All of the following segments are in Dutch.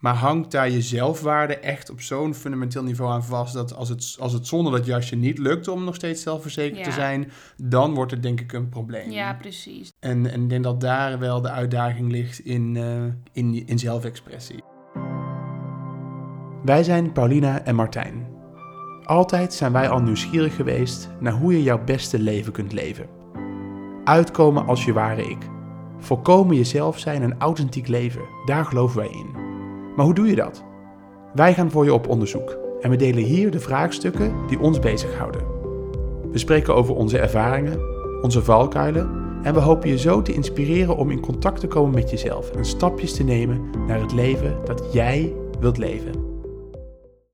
Maar hangt daar je zelfwaarde echt op zo'n fundamenteel niveau aan vast... dat als het, als het zonder dat jasje niet lukt om nog steeds zelfverzekerd te zijn... dan wordt het denk ik een probleem. Ja, precies. En, en ik denk dat daar wel de uitdaging ligt in, eh, in, in zelfexpressie. Wij zijn Paulina en Martijn. Altijd zijn wij al nieuwsgierig geweest naar hoe je jouw beste leven kunt leven. Uitkomen als je ware ik. Volkomen jezelf zijn en authentiek leven, daar geloven wij in. Maar hoe doe je dat? Wij gaan voor je op onderzoek en we delen hier de vraagstukken die ons bezighouden. We spreken over onze ervaringen, onze valkuilen en we hopen je zo te inspireren om in contact te komen met jezelf en stapjes te nemen naar het leven dat jij wilt leven.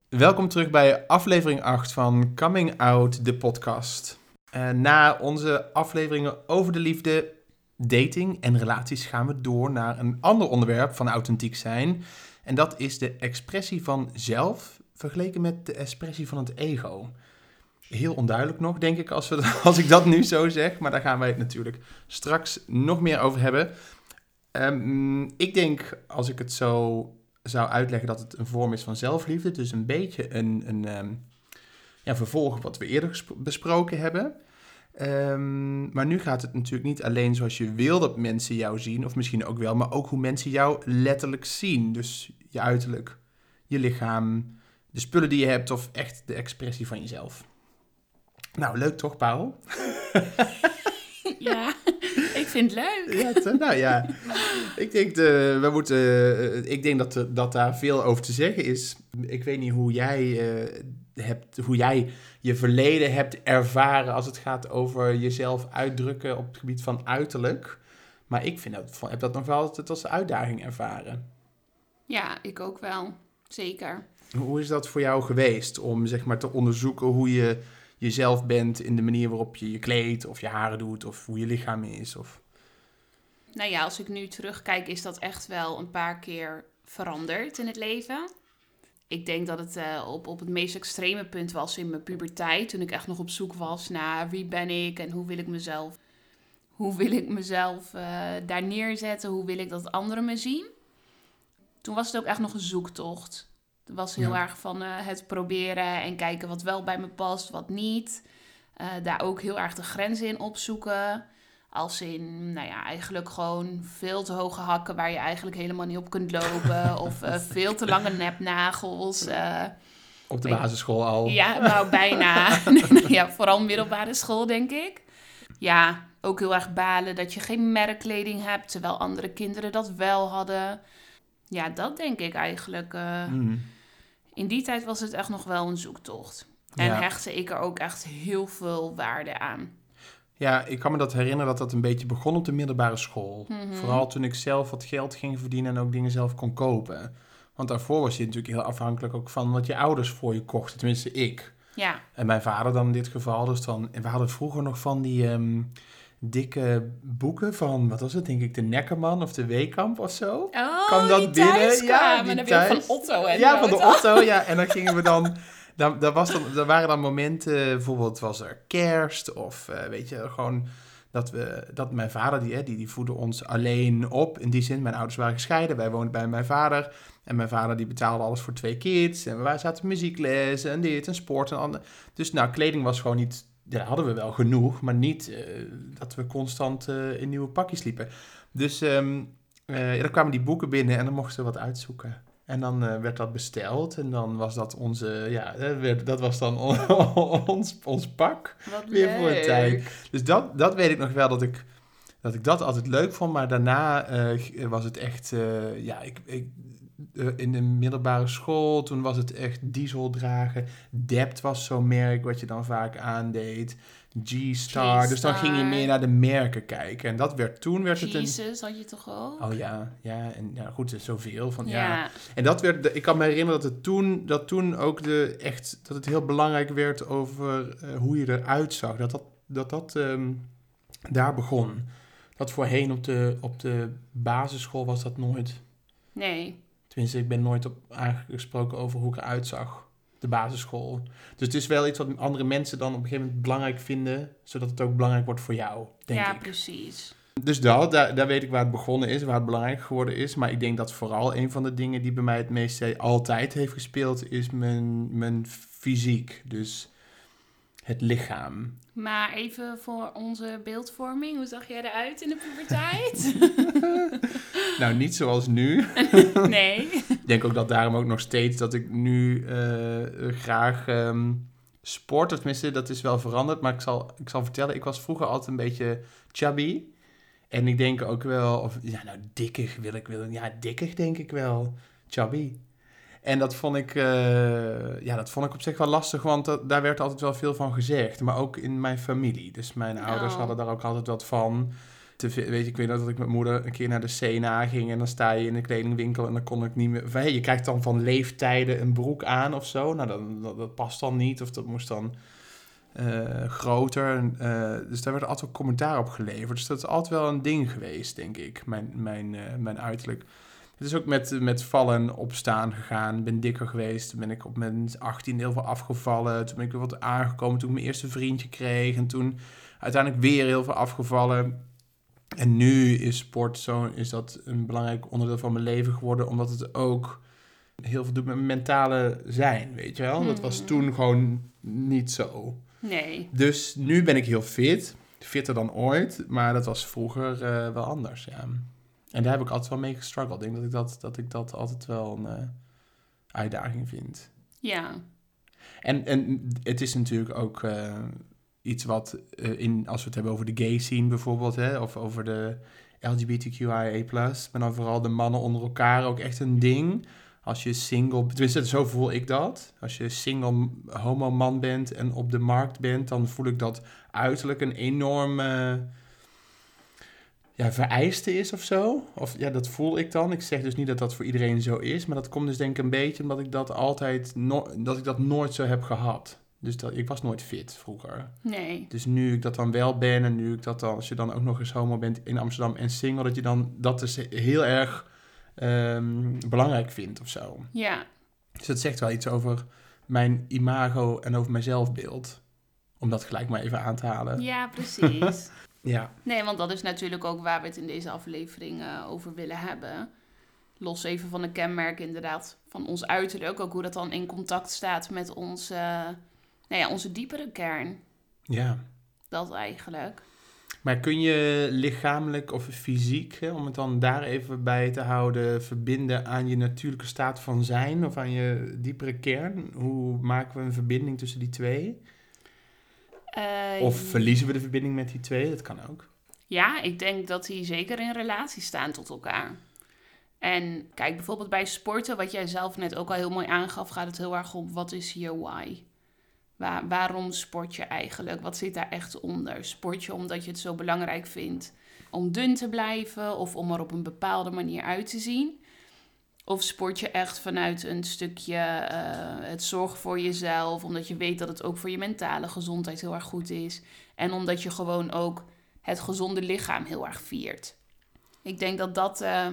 Welkom terug bij aflevering 8 van Coming Out, de podcast. Eh, na onze afleveringen over de liefde, dating en relaties gaan we door naar een ander onderwerp van authentiek zijn. En dat is de expressie van zelf vergeleken met de expressie van het ego. Heel onduidelijk nog, denk ik, als, we, als ik dat nu zo zeg. Maar daar gaan wij het natuurlijk straks nog meer over hebben. Ehm, ik denk, als ik het zo zou uitleggen, dat het een vorm is van zelfliefde. Dus een beetje een, een ehm, ja, vervolg op wat we eerder besproken hebben. Ehm, maar nu gaat het natuurlijk niet alleen zoals je wil dat mensen jou zien, of misschien ook wel, maar ook hoe mensen jou letterlijk zien. Dus je uiterlijk, je lichaam, de spullen die je hebt of echt de expressie van jezelf. Nou, leuk toch, Paul? Ja, ik vind het leuk. Ja, te- nou ja, ik denk, de, we moeten, eh, ik denk dat, er- dat daar veel over te zeggen is. Ik weet niet hoe jij, eh, hebt, hoe jij je verleden hebt ervaren als het gaat over jezelf uitdrukken op het gebied van uiterlijk. Maar ik vind dat, heb dat nog wel altijd als uitdaging ervaren. Ja, ik ook wel. Zeker. Hoe is dat voor jou geweest om zeg maar te onderzoeken hoe je jezelf bent in de manier waarop je je kleedt of je haren doet of hoe je lichaam is? Of... Nou ja, als ik nu terugkijk, is dat echt wel een paar keer veranderd in het leven. Ik denk dat het eh, op, op het meest extreme punt was in mijn puberteit. Toen ik echt nog op zoek was naar wie ben ik en hoe wil ik mezelf, hoe wil ik mezelf eh, daar neerzetten. Hoe wil ik dat anderen me zien. Toen was het ook echt nog een zoektocht. Het was heel Ja. erg van eh, het proberen en kijken wat wel bij me past, wat niet. Daar ook heel erg de grenzen in opzoeken. Als in, nou ja, eigenlijk gewoon veel te hoge hakken waar je eigenlijk helemaal niet op kunt lopen. of eh, veel te lange nepnagels. eh. Op de basisschool al. ja, nou bijna. ja, vooral middelbare school, denk ik. Ja, ook heel erg balen dat je geen merkkleding hebt, terwijl andere kinderen dat wel hadden. Ja, dat denk ik eigenlijk. eh. Mm. in die tijd was het echt nog wel een zoektocht. En Ja. hechtte ik er ook echt heel veel waarde aan. Ja, ik kan me dat herinneren dat dat een beetje begon op de middelbare school. Mhm. Vooral toen ik zelf wat geld ging verdienen en ook dingen zelf kon kopen. Want daarvoor was je natuurlijk heel afhankelijk ook van wat je ouders voor je kochten. Tenminste, ik. Ja, En mijn vader dan in dit geval. Dus dan, en we hadden vroeger nog van die ehm, dikke boeken van, wat was het, denk ik, de Neckerman of de Weekamp of zo. Oh, Kwam dat binnen? Ja, die Dan heb je ook thuis. van Otto en ja, van de? Otto, ja. En dan gingen we dan... Dan, dan was dan, waren dan momenten, bijvoorbeeld was er kerst of eh, weet je, gewoon dat, we, dat mijn vader, die, die, die voedde ons alleen op. In die zin, mijn ouders waren gescheiden, wij woonden bij mijn vader. En mijn vader die betaalde alles voor twee kids. En wij zaten muziekles en dit en sport en ander. Dus nou, kleding was gewoon niet, ja, hadden we wel genoeg, maar niet eh, dat we constant eh, in nieuwe pakjes liepen. Dus ja, dan kwamen die boeken binnen en dan mochten we wat uitzoeken. En dan eh, werd dat besteld en dan was dat onze, ja, eh, werd- dat was dan ons, ons pak Wat weer voor een tijd. Dus dat, dat weet ik nog wel dat ik, dat ik dat altijd leuk vond. Maar daarna eh, was het echt, ja, ik, ik, eh, in de middelbare school, toen was het echt diesel dragen. Dept was zo'n merk wat je dan vaak aandeed. G-Star. Dus dan ging je meer naar de merken kijken. En dat werd toen werd het een... Jesus had je toch ook? Oh ja, ja, en ja, goed, zoveel van, ja. ja. En dat werd, ik kan me herinneren dat het toen, dat toen ook de, echt, dat het heel belangrijk werd over eh, hoe je eruit zag. Dat dat, dat, dat ehm, daar begon. Dat voorheen op de, op de basisschool was dat nooit. Nee. Tenminste, ik ben nooit op aangesproken over hoe ik eruit zag. De basisschool. Dus het is wel iets wat andere mensen dan op een gegeven moment belangrijk vinden, zodat het ook belangrijk wordt voor jou, denk ja, ik. precies. Dus dat, daar, daar weet ik waar het begonnen is, waar het belangrijk geworden is. Maar ik denk dat vooral een van de dingen die bij mij het meest altijd heeft gespeeld, is mijn, mijn fysiek. Dus het lichaam. Maar even voor onze beeldvorming, hoe zag jij eruit in de puberteit? nou, niet zoals nu. nee. ik denk ook dat daarom ook nog steeds dat ik nu uh, graag um, sport. Tenminste, dat is wel veranderd. Maar ik zal, ik zal vertellen, ik was vroeger altijd een beetje chubby. En ik denk ook wel, of ja, nou, dikkig wil ik willen. Ja, dikkig denk ik wel. Chubby. En dat vond ik, uh, ja, dat vond ik op zich wel lastig, want dat, daar werd altijd wel veel van gezegd. Maar ook in mijn familie. Dus mijn ouders oh. hadden daar ook altijd wat van. Te, weet je, ik weet nog dat ik met moeder een keer naar de CNA ging en dan sta je in de kledingwinkel en dan kon ik niet meer... Van, hey, je krijgt dan van leeftijden een broek aan of zo. Nou, dat, dat, past dan niet of dat moest dan uh, groter. Uh, dus daar werd altijd commentaar op geleverd. Dus dat is altijd wel een ding geweest, denk ik, mijn, mijn, uh, mijn uiterlijk. Het is ook met, met vallen opstaan gegaan. ben dikker geweest. Toen ben ik op mijn 18 heel veel afgevallen. Toen ben ik weer wat aangekomen toen ik mijn eerste vriendje kreeg. En toen uiteindelijk weer heel veel afgevallen. En nu is sport zo, is dat een belangrijk onderdeel van mijn leven geworden. Omdat het ook heel veel doet met mijn mentale zijn, weet je wel. Dat was hmm. toen gewoon niet zo. Nee. Dus nu ben ik heel fit. Fitter dan ooit. Maar dat was vroeger uh, wel anders, ja. En daar heb ik altijd wel mee gestruggeld. Ik denk dat ik dat, dat, ik dat altijd wel een uh, uitdaging vind. Ja. En, en het is natuurlijk ook uh, iets wat, uh, in, als we het hebben over de gay scene bijvoorbeeld, hè, of over de LGBTQIA+, maar dan vooral de mannen onder elkaar ook echt een ding. Als je single, tenminste zo voel ik dat. Als je single homo man bent en op de markt bent, dan voel ik dat uiterlijk een enorme ja, vereiste is of zo. Of ja, dat voel ik dan. Ik zeg dus niet dat dat voor iedereen zo is, maar dat komt dus denk ik een beetje omdat ik dat altijd, no dat ik dat nooit zo heb gehad. Dus dat, ik was nooit fit vroeger. Nee. Dus nu ik dat dan wel ben en nu ik dat dan, als je dan ook nog eens homo bent in Amsterdam en single, dat je dan dat dus heel erg um, belangrijk vindt of zo. Ja. Dus dat zegt wel iets over mijn imago en over mijn zelfbeeld. Om dat gelijk maar even aan te halen. Ja, precies. Ja. Nee, want dat is natuurlijk ook waar we het in deze aflevering uh, over willen hebben. Los even van de kenmerken inderdaad van ons uiterlijk. Ook hoe dat dan in contact staat met onze, nou ja, onze diepere kern. Ja. Dat eigenlijk. Maar kun je lichamelijk of fysiek, hè, om het dan daar even bij te houden, verbinden aan je natuurlijke staat van zijn of aan je diepere kern? Hoe maken we een verbinding tussen die twee? Uh, of verliezen we de verbinding met die twee? Dat kan ook. Ja, ik denk dat die zeker in relatie staan tot elkaar. En kijk, bijvoorbeeld bij sporten, wat jij zelf net ook al heel mooi aangaf, gaat het heel erg om wat is je why? Waar, waarom sport je eigenlijk? Wat zit daar echt onder? Sport je omdat je het zo belangrijk vindt om dun te blijven of om er op een bepaalde manier uit te zien? Of sport je echt vanuit een stukje uh, het zorgen voor jezelf, omdat je weet dat het ook voor je mentale gezondheid heel erg goed is. En omdat je gewoon ook het gezonde lichaam heel erg viert. Ik denk dat dat. Uh...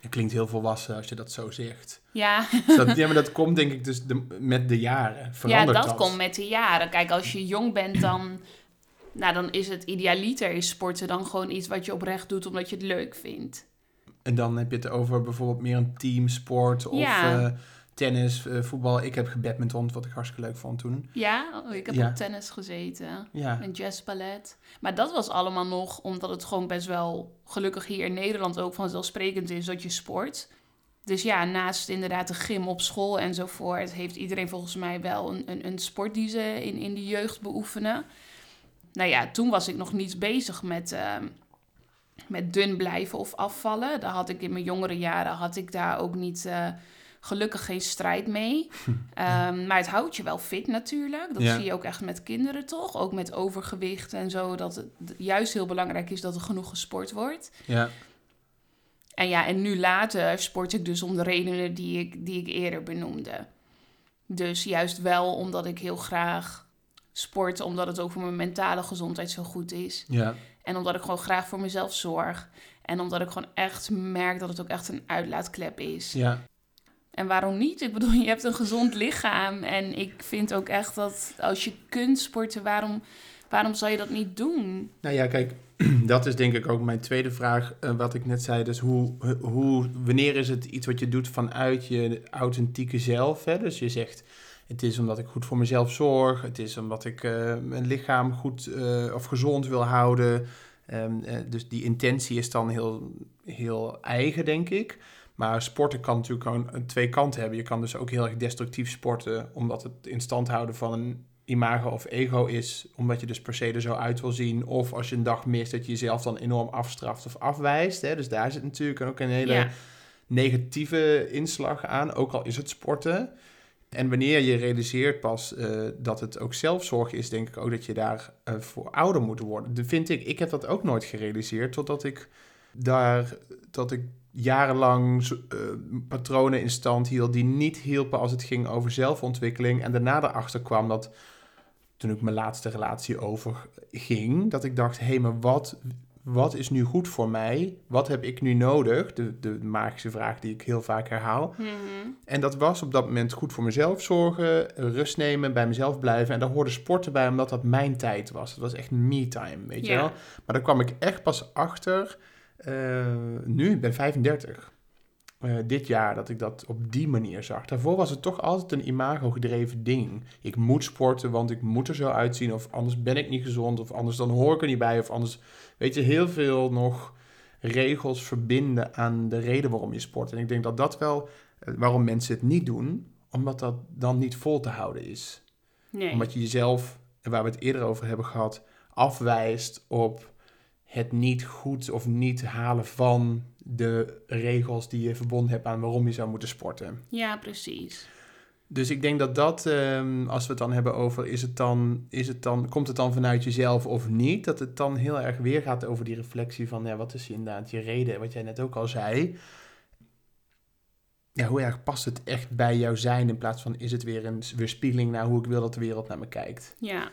Het klinkt heel volwassen als je dat zo zegt. Ja. dat, ja, maar dat komt denk ik dus de, met de jaren. Verandert ja, dat, komt met de jaren. Kijk, als je jong bent, dan, nou, dan is het idealiter is sporten dan gewoon iets wat je oprecht doet omdat je het leuk vindt. En dan heb je het over bijvoorbeeld meer een teamsport of eh, tennis, uh, voetbal. Ik heb gebadminton, wat ik hartstikke leuk vond toen. Ja, oh, ik heb op tennis gezeten. Ja. En jazzballet. Maar dat was allemaal nog omdat het gewoon best wel gelukkig hier in Nederland ook vanzelfsprekend is dat je sport. Dus ja, naast inderdaad de gym op school enzovoort, heeft iedereen volgens mij wel een, een, een sport die ze in, in de jeugd beoefenen. Nou ja, toen was ik nog niet bezig met... Uh, met dun blijven of afvallen. Daar had ik in mijn jongere jaren had ik daar ook niet uh, gelukkig geen strijd mee. Um, maar het houdt je wel fit natuurlijk. Dat zie je ook echt met kinderen toch? Ook met overgewicht en zo. Dat het juist heel belangrijk is dat er genoeg gesport wordt. Ja. En ja, en nu later sport ik dus om de redenen die ik, die ik eerder benoemde. Dus juist wel omdat ik heel graag sport, omdat het ook voor mijn mentale gezondheid zo goed is. Ja. En omdat ik gewoon graag voor mezelf zorg. En omdat ik gewoon echt merk dat het ook echt een uitlaatklep is. Ja. En waarom niet? Ik bedoel, je hebt een gezond lichaam. En ik vind ook echt dat als je kunt sporten, waarom, Waarom zou je dat niet doen? Nou ja, kijk, dat is denk ik ook mijn tweede vraag, uh, wat ik net zei. Dus hoe, hoe, wanneer is het iets wat je doet vanuit je authentieke zelf? Hè? Dus je zegt, het is omdat ik goed voor mezelf zorg. Het is omdat ik uh, mijn lichaam goed uh, of gezond wil houden. Um, dus die intentie is dan heel, heel eigen, denk ik. Maar sporten kan natuurlijk gewoon twee kanten hebben. Je kan dus ook heel erg destructief sporten, omdat het in stand houden van een imago of ego is, omdat je dus per se er zo uit wil zien. Of als je een dag mist, dat je jezelf dan enorm afstraft of afwijst. Hè? Dus daar zit natuurlijk ook een hele negatieve inslag aan, ook al is het sporten. En wanneer je realiseert pas uh, dat het ook zelfzorg is, denk ik ook dat je daar uh, voor ouder moet worden. Dat vind ik. Ik heb dat ook nooit gerealiseerd, totdat ik daar, dat ik jarenlang uh, patronen in stand hield die niet hielpen als het ging over zelfontwikkeling. En daarna erachter kwam dat toen ik mijn laatste relatie overging, dat ik dacht, hé, hey, maar wat, wat is nu goed voor mij? Wat heb ik nu nodig? De, de magische vraag die ik heel vaak herhaal. Mhm. En dat was op dat moment goed voor mezelf zorgen, rust nemen, bij mezelf blijven. En daar hoorde sporten bij, omdat dat mijn tijd was. Het was echt me-time, weet je wel? Maar daar kwam ik echt pas achter, eh, nu, ik ben 35. eh, dit jaar dat ik dat op die manier zag. Daarvoor was het toch altijd een imago-gedreven ding. Ik moet sporten, want ik moet er zo uitzien. Of anders ben ik niet gezond. Of anders dan hoor ik er niet bij. Of anders, weet je, heel veel nog regels verbinden aan de reden waarom je sport. En ik denk dat dat wel, eh, waarom mensen het niet doen, omdat dat dan niet vol te houden is. Nee. Omdat je jezelf, en waar we het eerder over hebben gehad, afwijst op het niet goed of niet halen van de regels die je verbonden hebt aan waarom je zou moeten sporten. Ja, precies. Dus ik denk dat dat, ehm, als we het dan hebben over, is het dan, is het dan, komt het dan vanuit jezelf of niet? Dat het dan heel erg weer gaat over die reflectie van, ja, wat is inderdaad je reden, wat jij net ook al zei. Ja, hoe erg past het echt bij jouw zijn in plaats van, is het weer een weerspiegeling naar hoe ik wil dat de wereld naar me kijkt? Ja.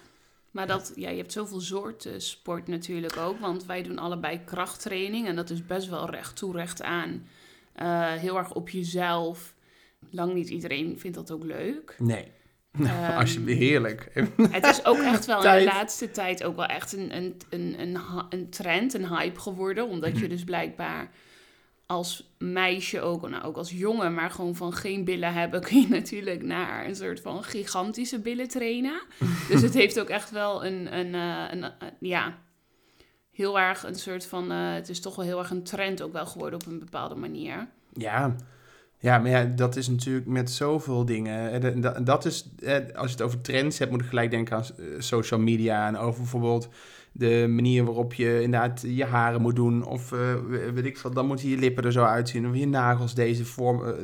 Maar dat, ja, je hebt zoveel soorten sport natuurlijk ook. Want wij doen allebei krachttraining. En dat is best wel recht toe, recht aan. Eh, heel erg op jezelf. Lang niet iedereen vindt dat ook leuk. Nee. Ehm, Alsjeblieft, heerlijk. Het is ook echt wel in de laatste tijd ook wel echt een, een, een, een, een trend, een hype geworden. Omdat Mhm. je dus blijkbaar als meisje ook, nou ook als jongen, maar gewoon van geen billen hebben, kun je natuurlijk naar een soort van gigantische billen trainen. dus het heeft ook echt wel een, een, eh, een, eh, ja, heel erg een soort van, eh, het is toch wel heel erg een trend ook wel geworden op een bepaalde manier. Ja. Ja, maar ja, dat is natuurlijk met zoveel dingen. Eh, dat- is, als je het over trends hebt, moet ik gelijk denken aan eh, social media en over bijvoorbeeld de manier waarop je inderdaad je haren moet doen. Of eh, weet ik veel, dan moeten je lippen er zo uitzien. Of je nagels deze vorm, eh,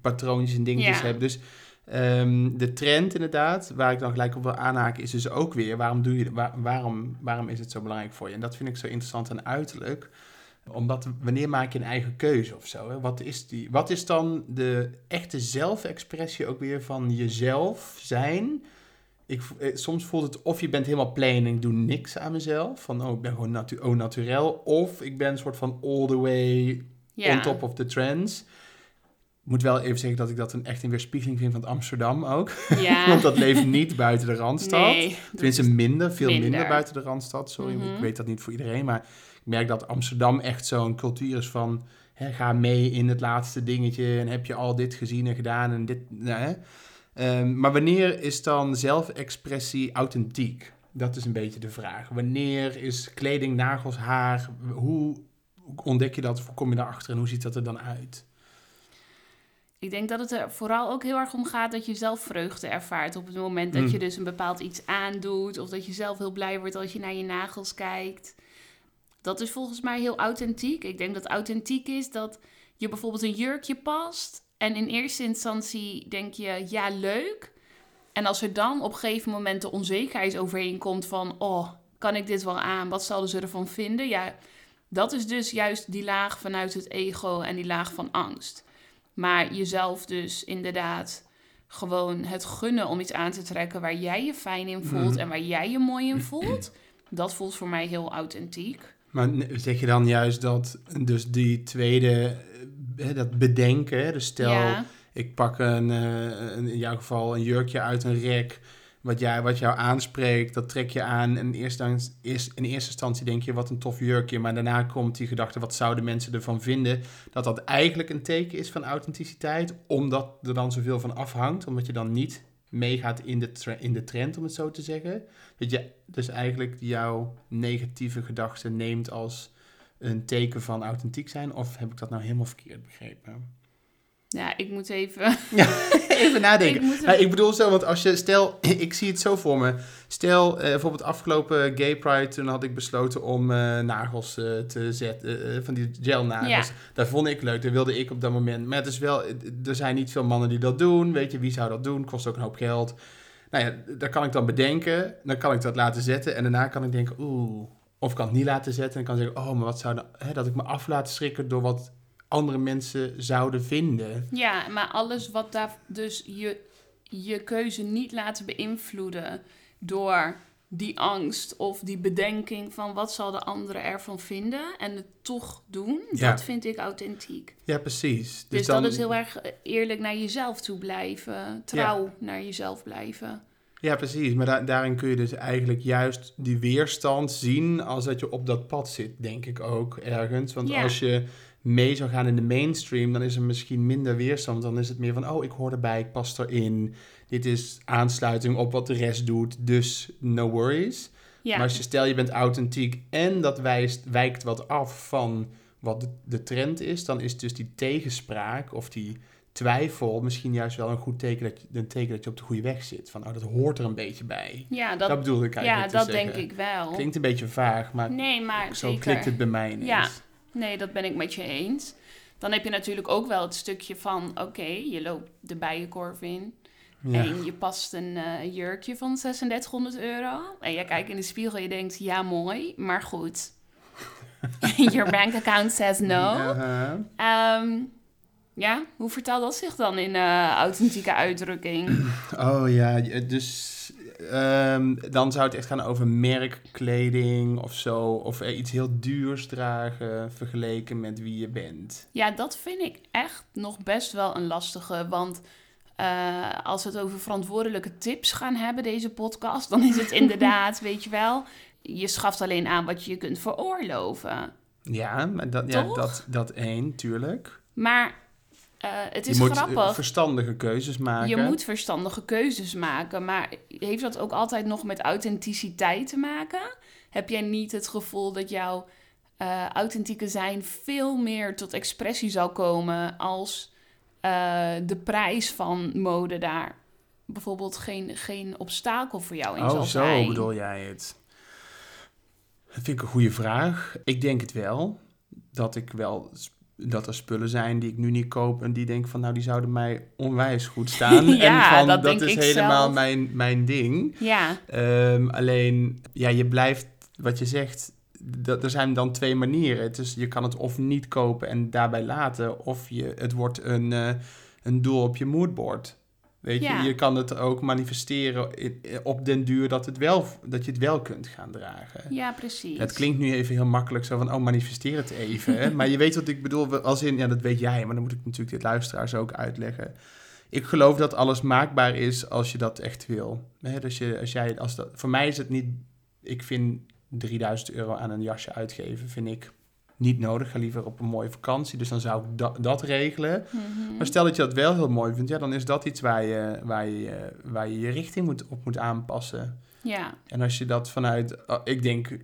patroontjes en dingetjes Ja. hebben. Dus ehm, de trend inderdaad, waar ik dan gelijk op wil aanhaken, is dus ook weer, waarom, doe je, waar- waarom, waarom is het zo belangrijk voor je? En dat vind ik zo interessant en uiterlijk omdat wanneer maak je een eigen keuze of zo? Hè? Wat, is die, wat is dan de echte zelfexpressie ook weer van jezelf zijn? Ik, eh, soms voelt het of je bent helemaal plain en ik doe niks aan mezelf. Van oh, ik ben gewoon natu oh, naturel. Of ik ben een soort van all the way Ja, on top of the trends. Ik moet wel even zeggen dat ik dat een echt een weerspiegeling vind van Amsterdam ook. ja. Want dat leeft niet buiten de Randstad. nee, Tenminste, minder, veel minder. minder. buiten de Randstad. Sorry, Mhm. ik weet dat niet voor iedereen. Maar merk dat Amsterdam echt zo'n cultuur is van... Hè, ga mee in het laatste dingetje en heb je al dit gezien en gedaan en dit... nou, hè. Ehm, maar wanneer is dan zelfexpressie authentiek? Dat is een beetje de vraag. Wanneer is kleding, nagels, haar... Hoe ontdek je dat? Hoe kom je daarachter en hoe ziet dat er dan uit? Ik denk dat het er vooral ook heel erg om gaat dat je zelf vreugde ervaart op het moment dat Mm. je dus een bepaald iets aandoet. Of dat je zelf heel blij wordt als je naar je nagels kijkt. Dat is volgens mij heel authentiek. Ik denk dat authentiek is dat je bijvoorbeeld een jurkje past. En in eerste instantie denk je, ja, leuk. En als er dan op een gegeven moment de onzekerheid overheen komt van... oh, kan ik dit wel aan? Wat zouden ze ervan vinden? Ja, dat is dus juist die laag vanuit het ego en die laag van angst. Maar jezelf dus inderdaad gewoon het gunnen om iets aan te trekken waar jij je fijn in voelt Mhm. en waar jij je mooi in voelt, dat voelt voor mij heel authentiek. Maar zeg je dan juist dat dus die tweede, eh, dat bedenken, dus stel ja, ik pak een, eh, een- in jouw geval een jurkje uit een rek wat, jij, wat jou aanspreekt, dat trek je aan. En in eerste, is, in eerste instantie denk je, wat een tof jurkje. Maar daarna komt die gedachte, wat zouden mensen ervan vinden? Dat dat eigenlijk een teken is van authenticiteit. Omdat er dan zoveel van afhangt. Omdat je dan niet meegaat in de, in de trend, om het zo te zeggen. Dat je dus eigenlijk jouw negatieve gedachten neemt als een teken van authentiek zijn. Of heb ik dat nou helemaal verkeerd begrepen? Ja, ik moet even... Even nadenken. Ik moet ik bedoel zo, want als je, stel, ik zie het zo voor me. Stel, eh, bijvoorbeeld afgelopen Gay Pride, toen had ik besloten om eh, nagels eh, te zetten, van die gelnagels. Ja. Dat vond ik leuk, dat wilde ik op dat moment. Maar het is wel, er zijn niet veel mannen die dat doen. Weet je, wie zou dat doen? Kost ook een hoop geld. Nou ja, dat kan ik dan bedenken. Dan kan ik dat laten zetten. En daarna kan ik denken, oeh. Of ik kan het niet laten zetten. En kan zeggen, oh, maar wat zou dan... Hè, dat ik me af laat schrikken door wat andere mensen zouden vinden. Ja, maar alles wat daar... Dus je, je keuze niet laten beïnvloeden door die angst of die bedenking van wat zal de andere ervan vinden en het toch doen, Ja. dat vind ik authentiek. Ja, precies. Dus, dan- dat is heel erg eerlijk naar jezelf toe blijven, trouw naar jezelf blijven. Ja, precies. Maar da- daarin kun je dus eigenlijk juist die weerstand zien als dat je op dat pad zit, denk ik ook ergens. Want Ja. als je mee zou gaan in de mainstream, dan is er misschien minder weerstand. Dan is het meer van, oh, ik hoor erbij, ik pas erin. Dit is aansluiting op wat de rest doet, dus no worries. Ja, Maar als je stel je bent authentiek en dat wijst, wijkt wat af van wat de, de trend is, dan is dus die tegenspraak of die twijfel misschien juist wel een goed teken dat je, een teken dat je op de goede weg zit. Van, oh, dat hoort er een beetje bij. ja, Dat, dat, bedoelde ik ja, eigenlijk dat te denk ik wel. Klinkt een beetje vaag, maar Nee, maar zo zeker. klikt het bij mij ineens. Ja. Nee, dat ben ik met je eens. Dan heb je natuurlijk ook wel het stukje van, oké, je loopt de bijenkorf in. Ja. En je past een eh, jurkje van 3600 euro. En je kijkt in de spiegel en je denkt, ja mooi, maar goed. Your bank account says no. Aha. Ehm, ja, hoe vertaalt dat zich dan in eh, authentieke uitdrukking? Oh ja, dus ehm, dan zou het echt gaan over merkkleding of zo. Of iets heel duurs dragen vergeleken met wie je bent. Ja, dat vind ik echt nog best wel een lastige. Want eh, als we het over verantwoordelijke tips gaan hebben, deze podcast, dan is het inderdaad, weet je wel, je schaft alleen aan wat je je kunt veroorloven. Ja, maar dat, ja, dat, dat één, tuurlijk. Maar eh, het is je moet eh, grappig. verstandige keuzes maken. Je moet verstandige keuzes maken, maar heeft dat ook altijd nog met authenticiteit te maken? Heb jij niet het gevoel dat jouw eh, authentieke zijn veel meer tot expressie zal komen als de prijs van mode daar bijvoorbeeld geen, geen obstakel voor jou in Oh, zal zo zijn? bedoel jij het. Dat vind ik een goede vraag. Ik denk het wel. Dat ik wel dat er spullen zijn die ik nu niet koop en die denk van nou die zouden mij onwijs goed staan. Ja, en van, dat is helemaal zelf. mijn, mijn ding. Ja, Ehm, alleen, ja, je blijft, wat je zegt, dat, er zijn dan twee manieren. Dus je kan het of niet kopen en daarbij laten, of je, het wordt een, eh, een doel op je moodboard. Weet Ja. je, je kan het ook manifesteren op den duur dat, het wel, dat je het wel kunt gaan dragen. ja, precies. Het klinkt nu even heel makkelijk zo van, oh, manifesteer het even. maar je weet wat ik bedoel, als in, ja, dat weet jij, maar dan moet ik natuurlijk dit luisteraars ook uitleggen. Ik geloof dat alles maakbaar is als je dat echt wil. Dus je, als jij, als dat, voor mij is het niet, ik vind 3000 euro aan een jasje uitgeven, vind ik niet nodig. Ga liever op een mooie vakantie, dus dan zou ik da- dat regelen. Mhm. Maar stel dat je dat wel heel mooi vindt, ja, dan is dat iets waar je waar je, waar je, je richting moet, op moet aanpassen. Ja, En als je dat vanuit, oh, ik denk,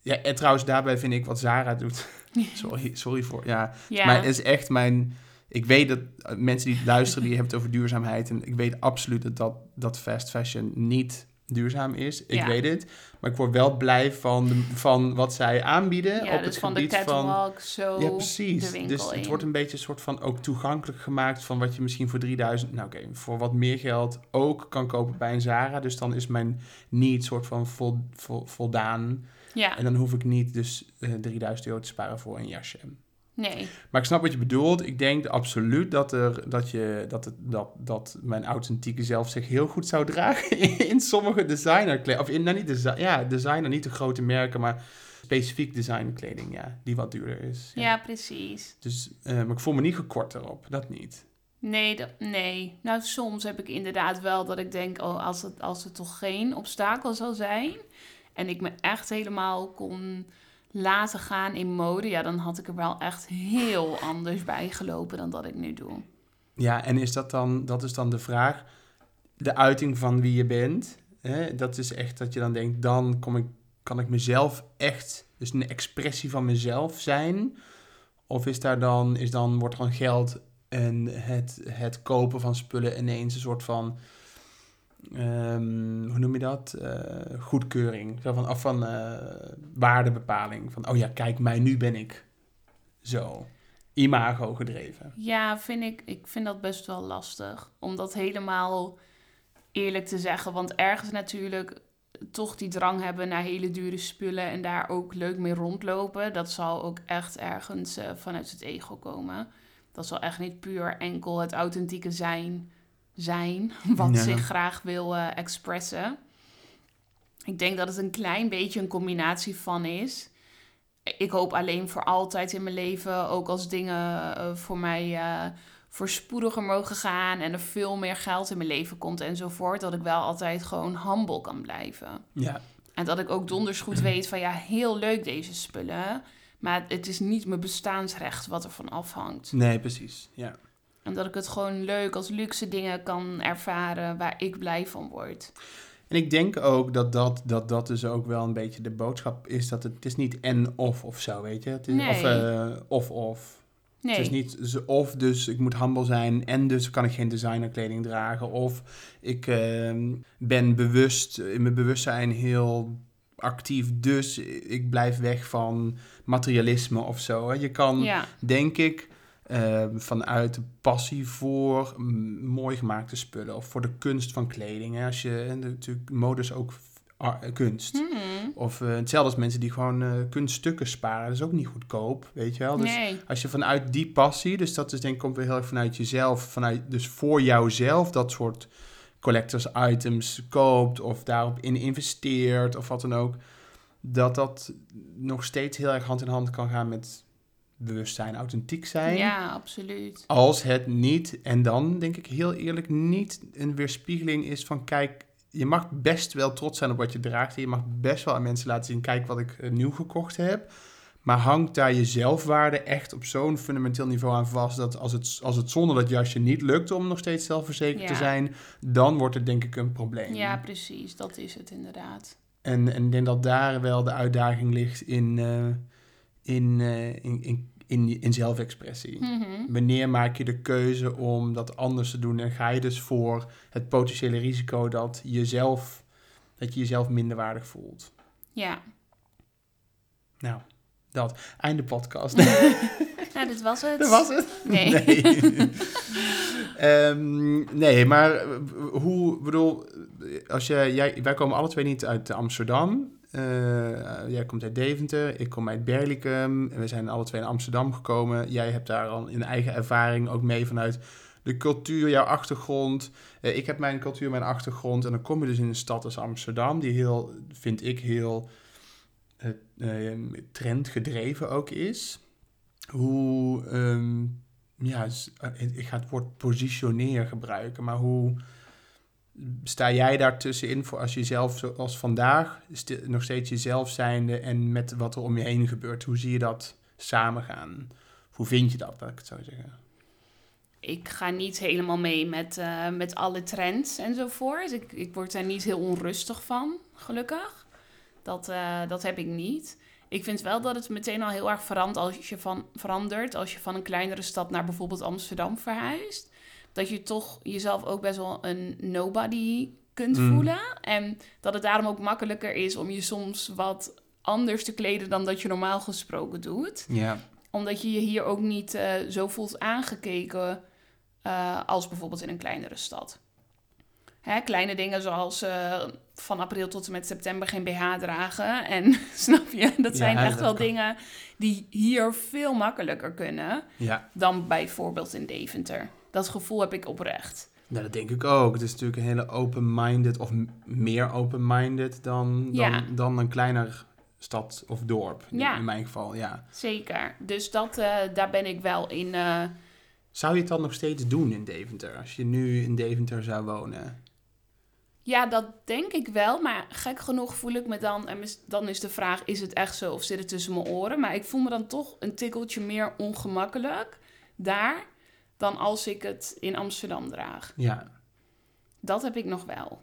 ja, en trouwens daarbij vind ik wat Zara doet. sorry, sorry voor, ja. ja. Maar het is echt mijn, ik weet dat eh, mensen die luisteren, die hebben het over duurzaamheid. En ik weet absoluut dat dat, dat fast fashion niet duurzaam is. Ik Ja. weet het. Maar ik word wel blij van, de, van wat zij aanbieden ja op dus het van de gebied van... zo Ja, precies. de dus het in. wordt een beetje een soort van ook toegankelijk gemaakt van wat je misschien voor 3000, nou oké, voor wat meer geld ook kan kopen bij een Zara. Dus dan is mijn need soort van vol, vol- voldaan. Ja, En dan hoef ik niet dus eh 3000 euro te sparen voor een jasje. Nee. Maar ik snap wat je bedoelt. Ik denk absoluut dat, er, dat, je, dat, het, dat, dat mijn authentieke zelf zich heel goed zou dragen in sommige designerkleding. Of in, nou niet design, ja, designer, niet de grote merken, maar specifiek designkleding, ja, die wat duurder is. Ja, precies. Dus, eh, maar ik voel me niet gekort erop, dat niet. Nee, dat, nee. Nou, soms heb ik inderdaad wel dat ik denk, oh, als het, als het toch geen obstakel zou zijn en ik me echt helemaal kon laten gaan in mode, ja, dan had ik er wel echt heel anders bij gelopen dan dat ik nu doe. Ja, en is dat dan, dat is dan de vraag, de uiting van wie je bent, hè? dat is echt dat je dan denkt, dan kom ik, kan ik mezelf echt, dus een expressie van mezelf zijn, of is daar dan, is dan wordt dan geld en het, het kopen van spullen ineens een soort van, ehm, hoe je dat? Eh, goedkeuring. Zo van, of van eh, waardebepaling. Van, oh ja, kijk mij, nu ben ik zo. Imago gedreven. Ja, vind ik, ik vind dat best wel lastig. Om dat helemaal eerlijk te zeggen. Want ergens natuurlijk toch die drang hebben naar hele dure spullen en daar ook leuk mee rondlopen. Dat zal ook echt ergens eh, vanuit het ego komen. Dat zal echt niet puur enkel het authentieke zijn, zijn wat zich graag wil expressen. Ik denk dat het een klein beetje een combinatie van is. Ik hoop alleen voor altijd in mijn leven, ook als dingen eh, voor mij eh, voorspoediger mogen gaan en er veel meer geld in mijn leven komt enzovoort, dat ik wel altijd gewoon humble kan blijven. Ja, En dat ik ook donders goed weet van ja, heel leuk deze spullen, maar het is niet mijn bestaansrecht wat ervan afhangt. nee, precies. Ja. En dat ik het gewoon leuk als luxe dingen kan ervaren waar ik blij van word. En ik denk ook dat dat, dat dat dus ook wel een beetje de boodschap is. Dat het, het is niet en of of zo, weet je. Het is, Nee. Of eh, of of. Nee, Het is niet of dus ik moet humble zijn en dus kan ik geen designerkleding dragen. Of ik ehm, ben bewust, in mijn bewustzijn heel actief, dus ik blijf weg van materialisme of zo. hè. Je kan, ja, denk ik, eh, vanuit de passie voor mm, mooi gemaakte spullen of voor de kunst van kleding. Hè. Als je, en natuurlijk, mode is ook kunst. Mhm. Of eh, hetzelfde als mensen die gewoon eh, kunststukken sparen. Dat is ook niet goedkoop, weet je wel. Dus nee, als je vanuit die passie, dus dat is denk ik komt weer heel erg vanuit jezelf, vanuit, dus voor jouzelf dat soort collectors items koopt of daarop in investeert of wat dan ook, dat dat nog steeds heel erg hand in hand kan gaan met bewustzijn, authentiek zijn. ja, absoluut. Als het niet, en dan denk ik heel eerlijk, niet een weerspiegeling is van kijk, je mag best wel trots zijn op wat je draagt. En je mag best wel aan mensen laten zien, kijk wat ik eh, nieuw gekocht heb. Maar hangt daar je zelfwaarde echt op zo'n fundamenteel niveau aan vast... dat als het, als het zonder dat jasje niet lukt om nog steeds zelfverzekerd te zijn... dan wordt het denk ik een probleem. Ja, precies, dat is het inderdaad. En, en ik denk dat daar wel de uitdaging ligt in, eh, in, eh, in, in, in, in zelfexpressie. Mhm. Wanneer maak je de keuze om dat anders te doen en ga je dus voor het potentiële risico dat, jezelf, dat je jezelf minder waardig voelt? Ja, Nou, dat. Einde podcast. nou, dit was het. dat was het? Nee. Nee, Ehm, nee maar eh, hoe, bedoel, als je, jij, wij komen alle twee niet uit Amsterdam. Eh, jij komt uit Deventer, ik kom uit Berlicum. We zijn alle twee in Amsterdam gekomen. Jij hebt daar al een eigen ervaring ook mee vanuit de cultuur, jouw achtergrond. Eh, ik heb mijn cultuur, mijn achtergrond. En dan kom je dus in een stad als Amsterdam, die heel, vind ik, heel eh, eh, trendgedreven ook is. Hoe, ehm, ja, ik ga het woord positioneer gebruiken, maar hoe sta jij daar tussenin voor als je zelf zoals vandaag nog steeds jezelf zijnde en met wat er om je heen gebeurt? Hoe zie je dat samengaan? Hoe vind je dat, laat ik het zo zeggen? Ik ga niet helemaal mee met, eh, met alle trends enzovoort. Ik, ik word daar niet heel onrustig van, gelukkig. Dat, eh, dat heb ik niet. Ik vind wel dat het meteen al heel erg verandert als je, van, verandert als je van een kleinere stad naar bijvoorbeeld Amsterdam verhuist. Dat je toch jezelf ook best wel een nobody kunt Mm. voelen. En dat het daarom ook makkelijker is om je soms wat anders te kleden dan dat je normaal gesproken doet Ja, omdat je je hier ook niet eh, zo voelt aangekeken eh, als bijvoorbeeld in een kleinere stad. Hè, kleine dingen zoals eh, van april tot en met september geen BH dragen. En snap je, dat zijn Ja, echt dat wel kan. dingen die hier veel makkelijker kunnen ja. dan bijvoorbeeld in Deventer. Dat gevoel heb ik oprecht. Ja, dat denk ik ook. Het is natuurlijk een hele open-minded, of meer open-minded dan, dan, Ja. dan een kleiner stad of dorp. In, Ja. in mijn geval, ja. Zeker. Dus dat, eh, daar ben ik wel in, eh, Zou je het dan nog steeds doen in Deventer, als je nu in Deventer zou wonen? Ja, dat denk ik wel. Maar gek genoeg voel ik me dan... En dan is de vraag, is het echt zo of zit het tussen mijn oren? Maar ik voel me dan toch een tikkeltje meer ongemakkelijk daar... dan als ik het in Amsterdam draag. Ja. Dat heb ik nog wel.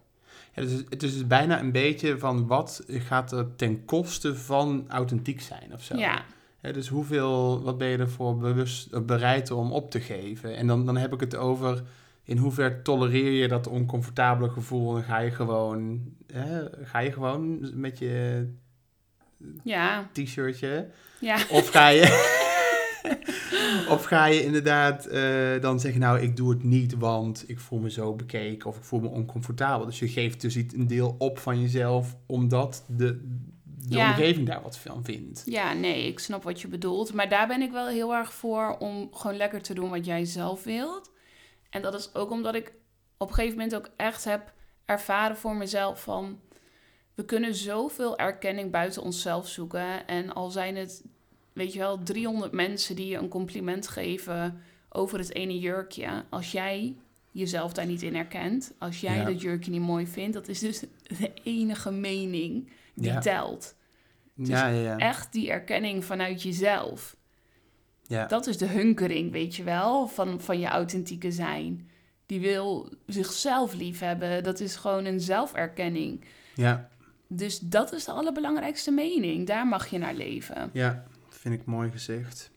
Ja, dus het is dus bijna een beetje van wat gaat er ten koste van authentiek zijn of zo. Ja, dus hoeveel, wat ben je ervoor bewust, eh, bereid om op te geven? En dan, dan heb ik het over in hoever tolereer je dat oncomfortabele gevoel en ga je gewoon, hè, ga je gewoon met je ja, t-shirtje ja. of ga je, of ga je inderdaad eh, dan zeggen, nou, ik doe het niet, want ik voel me zo bekeken of ik voel me oncomfortabel. Dus je geeft dus iets, een deel op van jezelf, omdat de, de Ja. omgeving daar wat van vindt. Ja, nee, ik snap wat je bedoelt. Maar daar ben ik wel heel erg voor om gewoon lekker te doen wat jij zelf wilt. En dat is ook omdat ik op een gegeven moment ook echt heb ervaren voor mezelf van... We kunnen zoveel erkenning buiten onszelf zoeken. En al zijn het, weet je wel, 300 mensen die je een compliment geven over het ene jurkje. Als jij jezelf daar niet in herkent, als jij Ja. dat jurkje niet mooi vindt... dat is dus de enige mening die Ja. telt is ja, ja, ja. echt die erkenning vanuit jezelf. ja. Dat is de hunkering, weet je wel, van, van je authentieke zijn. Die wil zichzelf lief hebben. Dat is gewoon een zelferkenning. ja. Dus dat is de allerbelangrijkste mening. Daar mag je naar leven. Ja, vind ik mooi gezegd.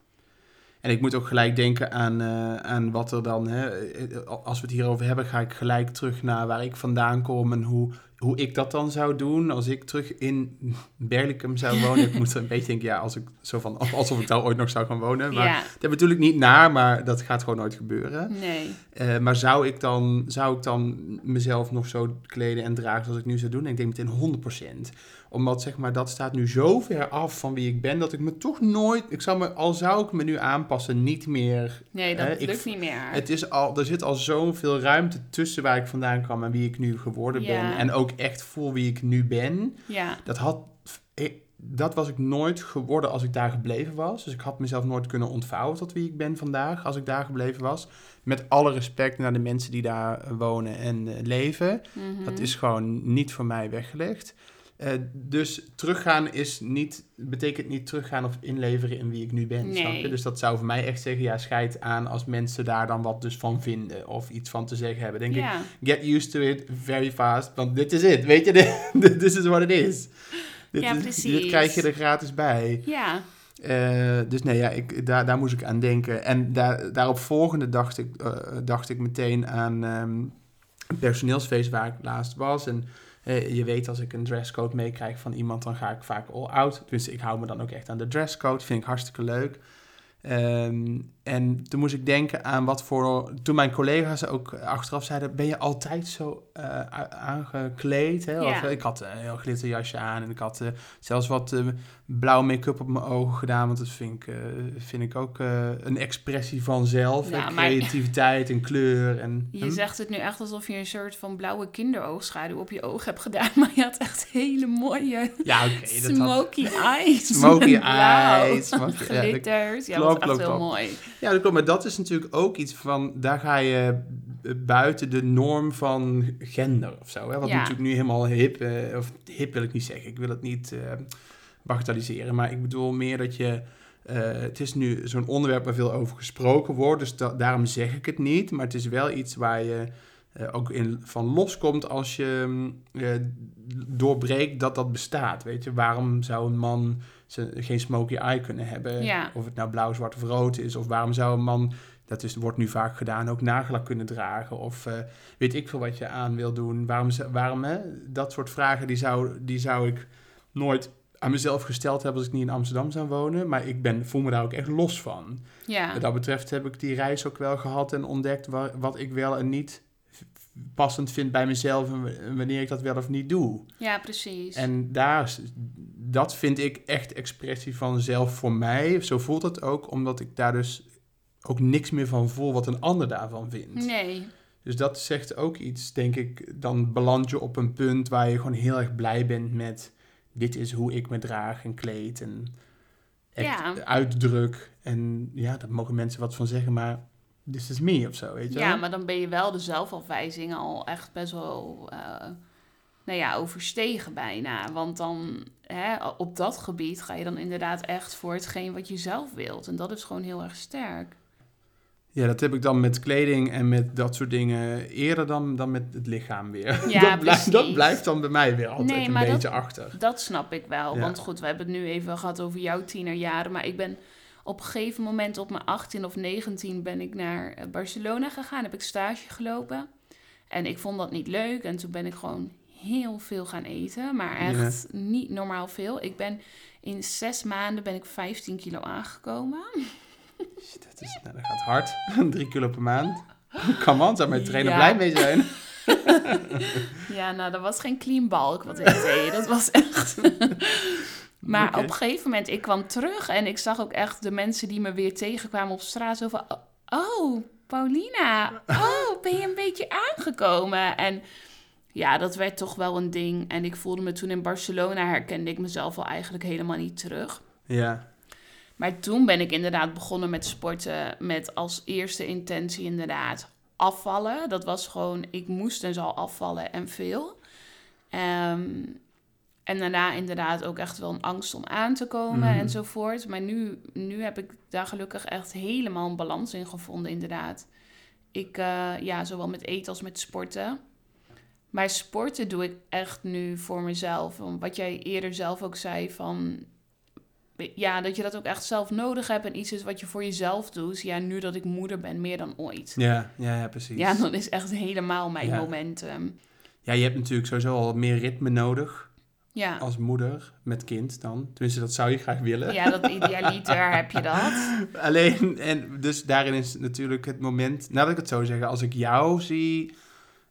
En ik moet ook gelijk denken aan, eh, aan wat er dan, hè, eh, als we het hierover hebben, ga ik gelijk terug naar waar ik vandaan kom en hoe, hoe ik dat dan zou doen als ik terug in Berlicum zou wonen. ik moet er een beetje denken, ja, als ik zo van, alsof ik daar ooit nog zou gaan wonen. Maar ja, dat bedoel ik niet naar, maar dat gaat gewoon nooit gebeuren. nee. Eh, maar zou ik, dan, zou ik dan mezelf nog zo kleden en dragen zoals ik nu zou doen? En ik denk meteen 100%. Omdat zeg maar, dat staat nu zo ver af van wie ik ben, dat ik me toch nooit, ik zou me, al zou ik me nu aanpassen, niet meer. Nee, dat Hè, lukt niet meer. Het is al, er zit al zoveel ruimte tussen waar ik vandaan kwam en wie ik nu geworden ben. En ook echt voel wie ik nu ben. Ja, Dat had. ik- dat was ik nooit geworden als ik daar gebleven was. Dus ik had mezelf nooit kunnen ontvouwen tot wie ik ben vandaag als ik daar gebleven was. Met alle respect naar de mensen die daar wonen en eh, leven. mhm. Dat is gewoon niet voor mij weggelegd. Eh, dus teruggaan is niet, betekent niet teruggaan of inleveren in wie ik nu ben. Nee. Snap je? Dus dat zou voor mij echt zeggen, ja, scheid aan als mensen daar dan wat dus van vinden of iets van te zeggen hebben. Denk ik, get used to it very fast, want dit is het, weet je, dit this is what it is. Dit, Ja, precies. dit krijg je er gratis bij. ja, Eh, dus nee, ja, ik, daar, daar moest ik aan denken. En daar, daarop volgende dacht ik, eh, dacht ik meteen aan ehm, een personeelsfeest waar ik laatst was. En eh, je weet, als ik een dresscode meekrijg van iemand, dan ga ik vaak all out. Dus ik hou me dan ook echt aan de dresscode. Vind ik hartstikke leuk. Ehm, en toen moest ik denken aan wat voor. Toen mijn collega's ook achteraf zeiden: Ben je altijd zo eh, aangekleed? Hè? Of, Ja. eh, ik had een heel glitterjasje aan en ik had eh, zelfs wat eh, blauw make-up op mijn ogen gedaan. Want dat vind ik, vind ik ook een expressie van zelf. Ja, creativiteit en kleur. En, je Hm? zegt het nu echt alsof je een soort van blauwe kinderoogschaduw op je oog hebt gedaan. Maar je had echt hele mooie Ja, oké. dat had- smoky eyes. Smoky eyes, smoky- Glitters. Ja, dat was echt heel mooi. Ja, dat klopt. Maar dat is natuurlijk ook iets van... Daar ga je b- buiten de norm van gender of zo. Hè? Wat Ja. natuurlijk nu helemaal hip... eh, of hip wil ik niet zeggen. Ik wil het niet eh bagatelliseren. Maar ik bedoel meer dat je... eh, het is nu zo'n onderwerp waar veel over gesproken wordt. Dus da- daarom zeg ik het niet. Maar het is wel iets waar je... eh, ook in, van loskomt als je eh, doorbreekt dat dat bestaat. Weet je, waarom zou een man ze, geen smoky eye kunnen hebben? Ja. Of het nou blauw, zwart of rood is. Of waarom zou een man, dat is, wordt nu vaak gedaan, ook nagellak kunnen dragen? Of eh, weet ik veel wat je aan wil doen. Waarom, waarom hè? Dat soort vragen die zou, die zou ik nooit aan mezelf gesteld hebben als ik niet in Amsterdam zou wonen. Maar ik ben, voel me daar ook echt los van. Ja, Wat dat betreft heb ik die reis ook wel gehad en ontdekt wa- wat ik wel en niet passend vind bij mezelf en wanneer ik dat wel of niet doe. ja precies. En daar, dat vind ik echt expressie van zelf voor mij. Zo voelt het ook, omdat ik daar dus ook niks meer van voel wat een ander daarvan vindt. nee, Dus dat zegt ook iets, denk ik. Dan beland je op een punt waar je gewoon heel erg blij bent met... dit is hoe ik me draag en kleed en Ja. uitdruk. En ja, daar mogen mensen wat van zeggen, maar this is me of zo, weet je Ja, wel? maar dan ben je wel de zelfafwijzing al echt best wel, eh, nou ja, overstegen bijna. Want dan, hè, op dat gebied ga je dan inderdaad echt voor hetgeen wat je zelf wilt. En dat is gewoon heel erg sterk. Ja, dat heb ik dan met kleding en met dat soort dingen eerder dan, dan met het lichaam weer. Ja, dat, blijft, dat blijft dan bij mij weer altijd Nee, een dat- beetje achter. Dat snap ik wel. Ja. Want goed, we hebben het nu even gehad over jouw tienerjaren. Maar ik ben op een gegeven moment op mijn 18 of 19 ben ik naar eh, Barcelona gegaan. Heb ik stage gelopen. En ik vond dat niet leuk. En toen ben ik gewoon heel veel gaan eten. Maar echt niet normaal veel. Ik ben in zes maanden ben ik 15 kilo aangekomen. Dat, is, nou, dat gaat hard. Drie kilo per maand. Come on, zou mijn trainer Ja. blij mee zijn. Ja, nou, dat was geen clean balk wat ik deed. Dat was echt... maar op een gegeven moment, ik kwam terug en ik zag ook echt de mensen die me weer tegenkwamen op straat. Zo van, oh, Paulina, oh, ben je een beetje aangekomen? En ja, dat werd toch wel een ding. En ik voelde me toen in Barcelona, herkende ik mezelf al eigenlijk helemaal niet terug. Ja, Maar toen ben ik inderdaad begonnen met sporten met als eerste intentie inderdaad afvallen. Dat was gewoon, ik moest en zal afvallen en veel. Ehm, en daarna inderdaad ook echt wel een angst om aan te komen Mhm. enzovoort. Maar nu, nu heb ik daar gelukkig echt helemaal een balans in gevonden inderdaad. Ik, eh, ja, zowel met eten als met sporten. Maar sporten doe ik echt nu voor mezelf. Wat jij eerder zelf ook zei van ja, dat je dat ook echt zelf nodig hebt en iets is wat je voor jezelf doet. Ja, nu dat ik moeder ben, meer dan ooit. ja, ja, ja precies. Ja, dan is echt helemaal mijn Ja. momentum. Ja, je hebt natuurlijk sowieso al meer ritme nodig Ja. als moeder met kind dan. Tenminste, dat zou je graag willen. ja, dat idealiter heb je dat. Alleen, en dus daarin is natuurlijk het moment, nou dat ik het zo zeggen, als ik jou zie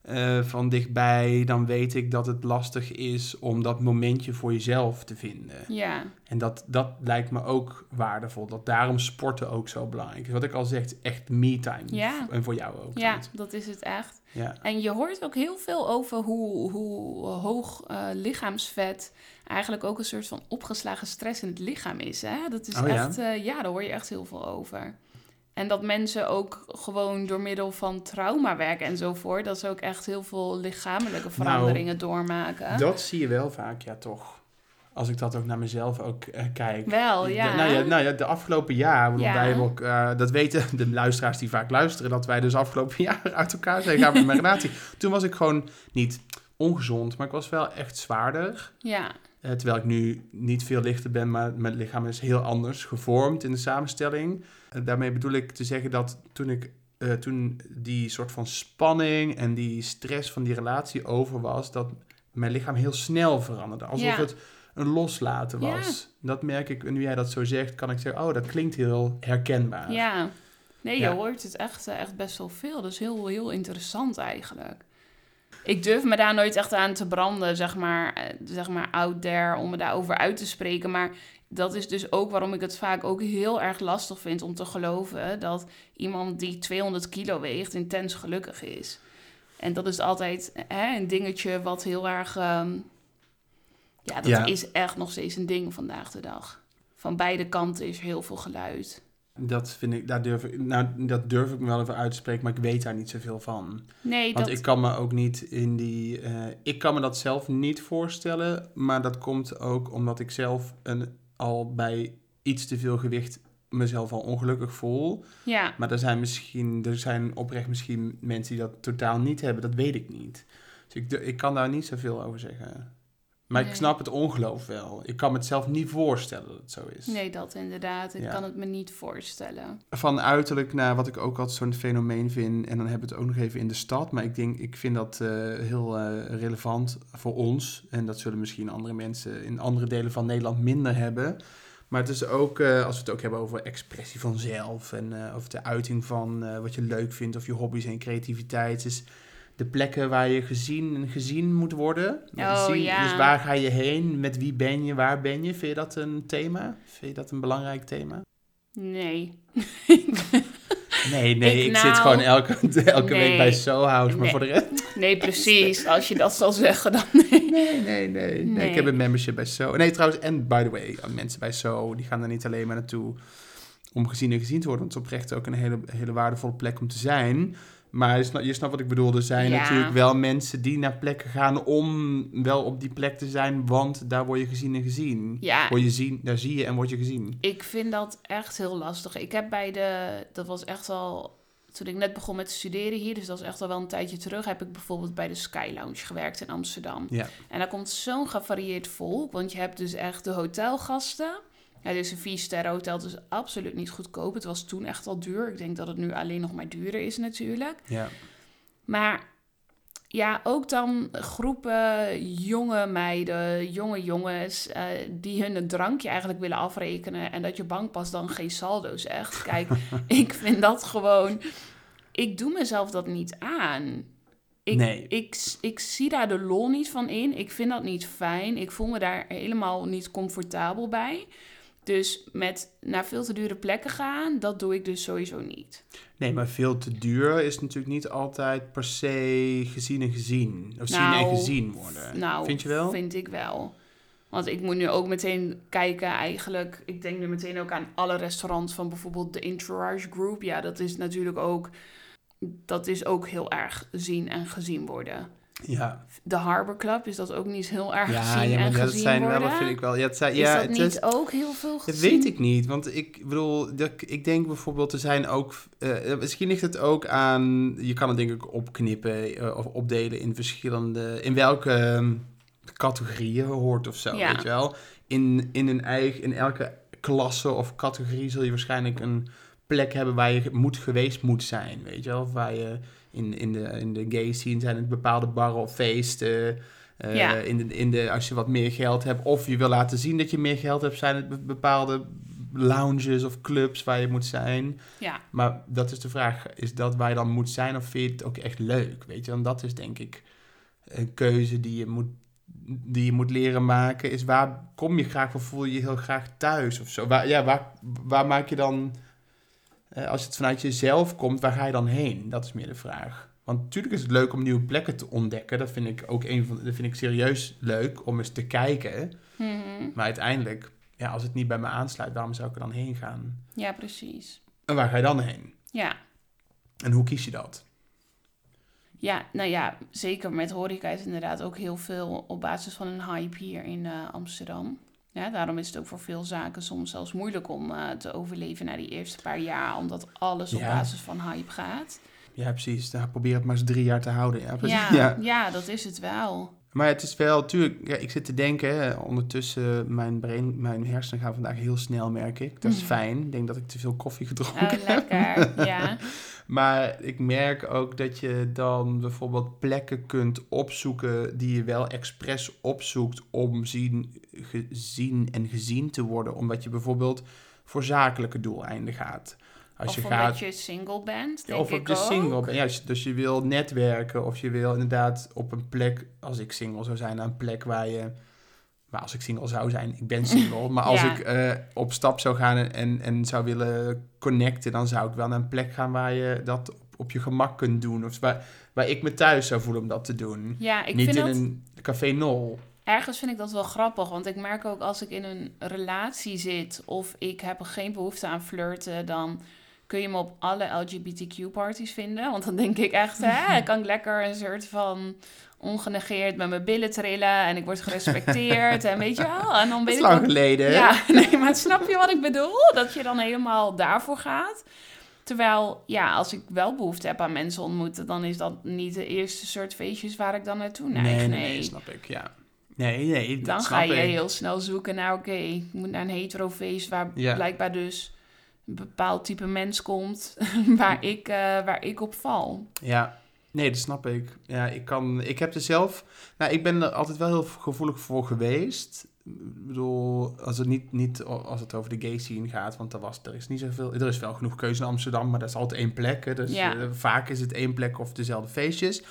eh, van dichtbij, dan weet ik dat het lastig is om dat momentje voor jezelf te vinden. Ja, En dat, dat lijkt me ook waardevol, dat daarom sporten ook zo belangrijk is. Wat ik al zeg, echt me-time. Ja. En voor jou ook. ja, dat is het echt. ja. En je hoort ook heel veel over hoe, hoe hoog eh, lichaamsvet eigenlijk ook een soort van opgeslagen stress in het lichaam is. Hè? Dat is Oh ja? echt, eh, ja, daar hoor je echt heel veel over. En dat mensen ook gewoon door middel van traumawerk enzovoort, dat ze ook echt heel veel lichamelijke veranderingen doormaken. Dat zie je wel vaak, ja toch. Als ik dat ook naar mezelf ook eh, kijk. Wel, ja. De, nou, ja, nou ja, de afgelopen jaar, Ja. wij hebben ook, eh, dat weten de luisteraars die vaak luisteren, dat wij dus afgelopen jaar uit elkaar zijn gegaan met mijn relatie. Toen was ik gewoon niet ongezond, maar ik was wel echt zwaarder. ja. Eh, terwijl ik nu niet veel lichter ben, maar mijn lichaam is heel anders gevormd in de samenstelling. En daarmee bedoel ik te zeggen dat toen ik eh, toen die soort van spanning en die stress van die relatie over was, dat mijn lichaam heel snel veranderde. Alsof Ja. het een loslaten Ja. was. Dat merk ik, en nu jij dat zo zegt, kan ik zeggen, oh, dat klinkt heel herkenbaar. Ja. Nee, je hoort het echt, eh, echt best wel veel. Dat is heel, heel interessant eigenlijk. Ik durf me daar nooit echt aan te branden, zeg maar, eh, zeg maar out there, om me daarover uit te spreken. Maar dat is dus ook waarom ik het vaak ook heel erg lastig vind om te geloven dat iemand die 200 kilo weegt intens gelukkig is. En dat is altijd hè, een dingetje wat heel erg... ehm, ja, dat Ja. is echt nog steeds een ding vandaag de dag. Van beide kanten is heel veel geluid. Dat vind ik, daar durf ik, nou, dat durf ik me wel even uit te spreken, maar ik weet daar niet zoveel van. Nee, Want dat... ik kan me ook niet in die. eh, ik kan me dat zelf niet voorstellen. Maar dat komt ook omdat ik zelf een, al bij iets te veel gewicht mezelf al ongelukkig voel. Ja, Maar er zijn misschien, er zijn oprecht misschien mensen die dat totaal niet hebben. Dat weet ik niet. Dus ik, ik kan daar niet zoveel over zeggen. Maar ik snap het ongeloof wel. Ik kan me het zelf niet voorstellen dat het zo is. nee, dat inderdaad. Ik Ja. kan het me niet voorstellen. Van uiterlijk naar wat ik ook altijd zo'n fenomeen vind. En dan hebben we het ook nog even in de stad. Maar ik denk, ik vind dat eh, heel eh, relevant voor ons. En dat zullen misschien andere mensen in andere delen van Nederland minder hebben. Maar het is ook, eh, als we het ook hebben over expressie van zelf. En eh, over de uiting van eh, wat je leuk vindt. Of je hobby's en creativiteit. Dus de plekken waar je gezien en gezien moet worden. Oh, Zien- ja. Dus waar ga je heen? Met wie ben je? Waar ben je? Vind je dat een thema? Vind je dat een belangrijk thema? Nee. Nee, nee, ik, Ik zit nou- gewoon elke, elke Nee. week bij Soho House, maar Nee. voor de rest... Nee, precies. Als je dat zal zeggen, dan nee. Nee, nee, nee, Nee. Ik heb een membership bij Soho. Nee, trouwens, en by the way, mensen bij Soho, die gaan er niet alleen maar naartoe om gezien en gezien te worden. Want het is oprecht ook een hele, hele waardevolle plek om te zijn. Maar je snapt, je snapt wat ik bedoel. Er zijn Ja. natuurlijk wel mensen die naar plekken gaan om wel op die plek te zijn. Want daar word je gezien en gezien. Ja, Word je zien, daar zie je en word je gezien. ik vind dat echt heel lastig. Ik heb bij de, dat was echt al, toen ik net begon met studeren hier, dus dat is echt al wel een tijdje terug, heb ik bijvoorbeeld bij de Sky Lounge gewerkt in Amsterdam. Ja. En daar komt zo'n gevarieerd volk, want je hebt dus echt de hotelgasten. Ja, dit is een vier sterren hotel, dus absoluut niet goedkoop. Het was toen echt al duur. Ik denk dat het nu alleen nog maar duurder is natuurlijk. Ja. Maar ja, ook dan groepen jonge meiden, jonge jongens, eh, die hun een drankje eigenlijk willen afrekenen en dat je bankpas dan geen saldo zegt. Kijk, ik vind dat gewoon. Ik doe mezelf dat niet aan. Ik, Nee. ik, ik zie daar de lol niet van in. Ik vind dat niet fijn. Ik voel me daar helemaal niet comfortabel bij. Dus met naar veel te dure plekken gaan, dat doe ik dus sowieso niet. Nee, maar veel te duur is natuurlijk niet altijd per se gezien en gezien. Of zien Nou, en gezien worden. Nou, Vind je wel? Vind ik wel. Want ik moet nu ook meteen kijken eigenlijk. Ik denk nu meteen ook aan alle restaurants van bijvoorbeeld de Entourage Group. Ja, dat is natuurlijk ook... Dat is ook heel erg zien en gezien worden. Ja, De Harbor Club is dat ook niet heel erg ja, gezien ja maar en dat gezien zijn wel, worden. dat vind ik wel. Ja, het zijn, is ja, dat het niet is- ook heel veel gezien? Dat weet ik niet, want ik bedoel, dat, ik denk bijvoorbeeld, er zijn ook, eh, misschien ligt het ook aan, je kan het denk ik opknippen eh, of opdelen in verschillende, in welke ehm, categorieën hoort of zo, Ja. weet je wel. In, in, een eigen, in elke klasse of categorie zul je waarschijnlijk een plek hebben waar je moet geweest moet zijn, weet je wel. Of waar je in, in, de, in de gay scene zijn het bepaalde barren of feesten. Eh, Ja. in de, in de, als je wat meer geld hebt of je wil laten zien dat je meer geld hebt, zijn het be- bepaalde lounges of clubs waar je moet zijn. Ja, Maar dat is de vraag, is dat waar je dan moet zijn of vind je het ook echt leuk? Weet je, want dat is denk ik een keuze die je moet, die je moet leren maken. Is waar kom je graag of voel je je heel graag thuis of zo? Waar, ja, waar, waar maak je dan, als het vanuit jezelf komt, waar ga je dan heen? Dat is meer de vraag. Want natuurlijk is het leuk om nieuwe plekken te ontdekken. Dat vind ik ook een van, dat vind ik serieus leuk om eens te kijken. Mhm. Maar uiteindelijk, ja, als het niet bij me aansluit, waarom zou ik er dan heen gaan? ja precies. En waar ga je dan heen? Ja. En hoe kies je dat? Ja, nou ja, zeker met horeca is inderdaad ook heel veel op basis van een hype hier in eh, Amsterdam. Ja, daarom is het ook voor veel zaken soms zelfs moeilijk om eh, te overleven na die eerste paar jaar, omdat alles op Ja. basis van hype gaat. Ja, precies. Nou, probeer het maar eens drie jaar te houden. Ja. Ja, Ja. ja. dat is het wel. Maar het is wel, tuurlijk, ja, ik zit te denken, ondertussen, mijn, brein, mijn hersenen gaan vandaag heel snel, merk ik. Dat is Mhm. fijn. Ik denk dat ik te veel koffie gedronken Oh, heb. lekker. Ja. Maar ik merk ook dat je dan bijvoorbeeld plekken kunt opzoeken die je wel expres opzoekt om zien, gezien en gezien te worden. Omdat je bijvoorbeeld voor zakelijke doeleinden gaat. Als of je omdat gaat je single bent, denk of ik op je ook. single bent. Ja, dus- dus je wil netwerken of je wil inderdaad op een plek, als ik single zou zijn, naar een plek waar je, maar als ik single zou zijn, ik ben single, maar als Ja. ik eh, op stap zou gaan en, en, en zou willen connecten, dan zou ik wel naar een plek gaan waar je dat op, op je gemak kunt doen. Of waar, waar ik me thuis zou voelen om dat te doen. Ja, ik Niet vind in dat... een café nol. Ergens vind ik dat wel grappig, want ik merk ook als ik in een relatie zit of ik heb geen behoefte aan flirten, dan kun je me op alle LGBTQ-parties vinden. Want dan denk ik echt, hè, kan ik lekker een soort van ongenegeerd met mijn billen trillen en ik word gerespecteerd en weet je wel. En dan Dat weet is ik lang geleden? Ja, nee, maar snap je wat ik bedoel? Dat je dan helemaal daarvoor gaat. Terwijl, ja, als ik wel behoefte heb aan mensen ontmoeten, dan is dat niet de eerste soort feestjes waar ik dan naartoe neig. nee, Nee, snap ik, ja. Nee, nee, dat dan snap ga je ik. heel snel zoeken naar, oké, ik moet naar een hetero feest waar Ja. blijkbaar dus een bepaald type mens komt waar, ik, eh, waar ik op val. Ja, nee, dat snap ik. Ja, ik kan, ik heb er zelf, nou, ik ben er altijd wel heel gevoelig voor geweest. Ik bedoel, als het niet, niet als het over de gay scene gaat, want er, was, er is niet zoveel, er is wel genoeg keuze in Amsterdam, maar dat is altijd één plek. Hè, dus Ja. eh, vaak is het één plek of dezelfde feestjes.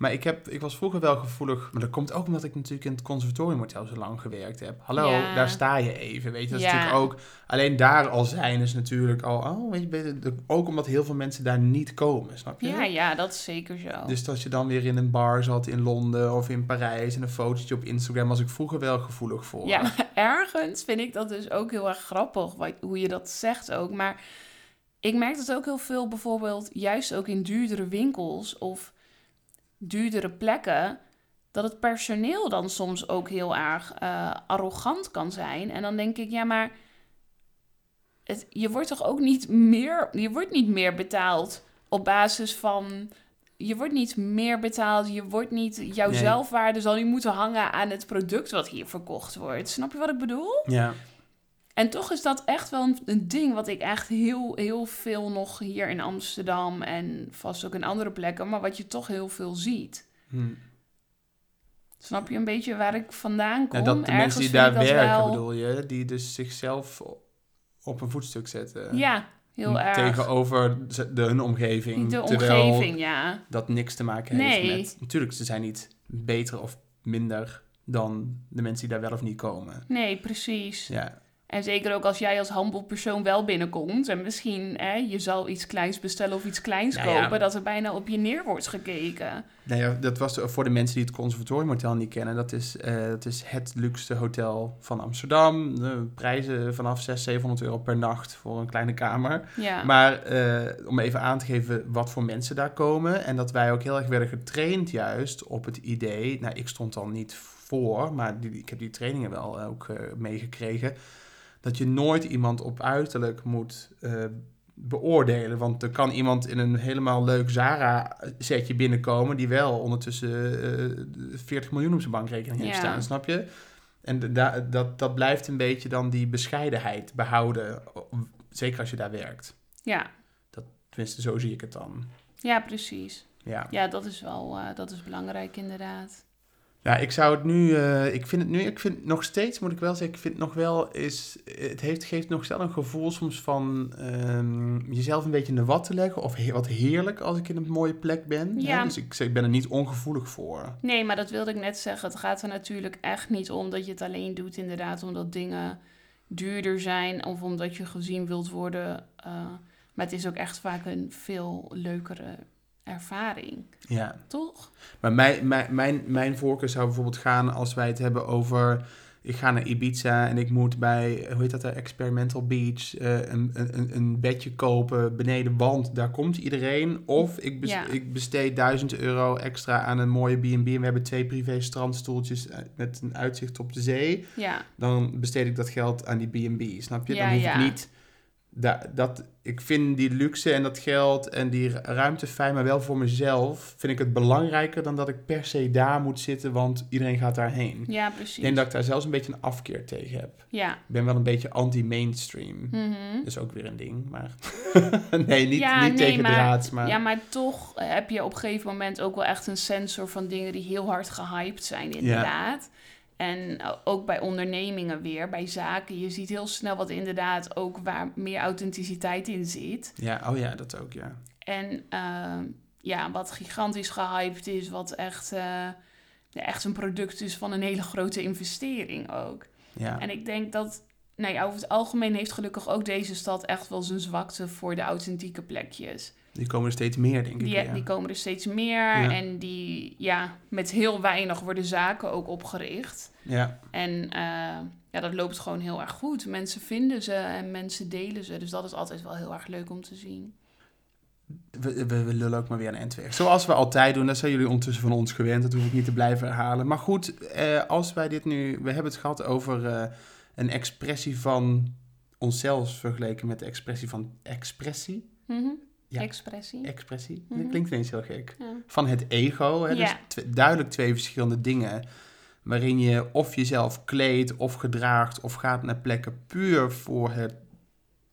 Maar ik, heb, ik was vroeger wel gevoelig. Maar dat komt ook omdat ik natuurlijk in het conservatoriumhotel zo lang gewerkt heb. Hallo, Ja. daar sta je even. Weet je, dat is natuurlijk ook. Alleen daar al zijn is natuurlijk al. Oh, weet je, ook omdat heel veel mensen daar niet komen, snap je? Ja, ja, dat is zeker zo. Dus als je dan weer in een bar zat in Londen of in Parijs en een fotootje op Instagram, was ik vroeger wel gevoelig voor. Ja, ergens vind ik dat dus ook heel erg grappig, wat, hoe je dat zegt ook. Maar ik merk dat ook heel veel bijvoorbeeld, juist ook in duurdere winkels of duurdere plekken, dat het personeel dan soms ook heel erg eh, arrogant kan zijn. En dan denk ik, ja, maar het, je wordt toch ook niet meer, je wordt niet meer betaald op basis van. Je wordt niet meer betaald, je wordt niet, jouw Nee. zelfwaarde zal niet moeten hangen aan het product wat hier verkocht wordt. Snap je wat ik bedoel? Ja. En toch is dat echt wel een, een ding wat ik echt heel, heel veel nog hier in Amsterdam en vast ook in andere plekken, maar wat je toch heel veel ziet. Hm. Snap je een beetje waar ik vandaan kom? Ja, dat de Ergens mensen die daar werken, wel- bedoel je, die dus zichzelf op een voetstuk zetten. Ja, heel erg. Tegenover de, hun omgeving. De terwijl omgeving, ja. dat niks te maken heeft Nee. met... Natuurlijk, ze zijn niet beter of minder dan de mensen die daar wel of niet komen. Nee, precies. Ja, En zeker ook als jij als handelspersoon wel binnenkomt en misschien hè, je zal iets kleins bestellen of iets kleins Nou ja. kopen, dat er bijna op je neer wordt gekeken. nou ja, dat was voor de mensen die het Conservatoriumhotel niet kennen. Dat is, eh, dat is het luxe hotel van Amsterdam. De prijzen vanaf 600, 700 euro per nacht voor een kleine kamer. Ja, Maar eh, om even aan te geven wat voor mensen daar komen. En dat wij ook heel erg werden getraind juist op het idee. Nou, ik stond dan niet voor, maar die, ik heb die trainingen wel ook eh, meegekregen. Dat je nooit iemand op uiterlijk moet eh, beoordelen. Want er kan iemand in een helemaal leuk Zara-setje binnenkomen... die wel ondertussen eh 40 miljoen op zijn bankrekening heeft Ja. staan, snap je? En da- dat, dat blijft een beetje dan die bescheidenheid behouden. Zeker als je daar werkt. ja. Tenminste, zo zie ik het dan. ja precies. Ja, Ja, dat is wel eh, dat is belangrijk inderdaad. Ja ik zou het nu... eh, ik vind het nu... Ik vind nog steeds, moet ik wel zeggen... Ik vind het nog wel is... Het heeft, geeft nog wel een gevoel soms van... ehm, jezelf een beetje in de wat te leggen. Of he- wat heerlijk als ik in een mooie plek ben. hè. Ja. Dus ik, ik ben er niet ongevoelig voor. Nee, maar dat wilde ik net zeggen. Het gaat er natuurlijk echt niet om dat je het alleen doet, inderdaad, omdat dingen duurder zijn of omdat je gezien wilt worden. eh, maar het is ook echt vaak een veel leukere ervaring, Ja. toch? Maar mijn, mijn, mijn, mijn voorkeur zou bijvoorbeeld gaan als wij het hebben over... Ik ga naar Ibiza en ik moet bij, hoe heet dat daar, Experimental Beach... eh, een, een, een- bedje kopen beneden, want daar komt iedereen. Of ik, bes- Ja. ik besteed 1000 euro extra aan een mooie B&B... en we hebben twee privé strandstoeltjes eh, met een uitzicht op de zee. Ja, Dan besteed ik dat geld aan die B&B, snap je? Ja, dan hoef ik niet... Da, dat, ik vind die luxe en dat geld en die ru- ruimte fijn, maar wel voor mezelf vind ik het belangrijker dan dat ik per se daar moet zitten, want iedereen gaat daarheen. ja, Ik precies. denk dat ik daar zelfs een beetje een afkeer tegen heb. Ja. Ik ben wel een beetje anti-mainstream. Mhm. Dat is ook weer een ding, maar... nee, niet, Ja, niet nee, tegen maar- draads, maar... Ja, maar toch heb je op een gegeven moment ook wel echt een sensor van dingen die heel hard gehyped zijn, inderdaad. En ook bij ondernemingen weer, bij zaken. Je ziet heel snel wat inderdaad ook waar meer authenticiteit in zit. Ja, oh ja, dat ook, ja. En ehm, ja, wat gigantisch gehyped is, wat echt, eh, echt een product is van een hele grote investering ook. ja. En ik denk dat, nou ja, over het algemeen heeft gelukkig ook deze stad echt wel zijn zwakte voor de authentieke plekjes. Die komen er steeds meer, denk ik. Die, ja. die komen er steeds meer Ja. en die, ja, met heel weinig worden zaken ook opgericht. ja. En eh, ja, dat loopt gewoon heel erg goed. Mensen vinden ze en mensen delen ze. Dus dat is altijd wel heel erg leuk om te zien. We, we, we lullen ook maar weer een end weg. Zoals we altijd doen, dat zijn jullie ondertussen van ons gewend. Dat hoef ik niet te blijven herhalen. Maar goed, eh, als wij dit nu... We hebben het gehad over eh, een expressie van onszelf... vergeleken met de expressie van expressie. Mhm. Ja. Expressie. Expressie, Mhm. dat klinkt ineens heel gek. Ja. Van het ego. Hè? Dus duidelijk twee verschillende dingen... waarin je of jezelf kleedt of gedraagt... of gaat naar plekken puur voor het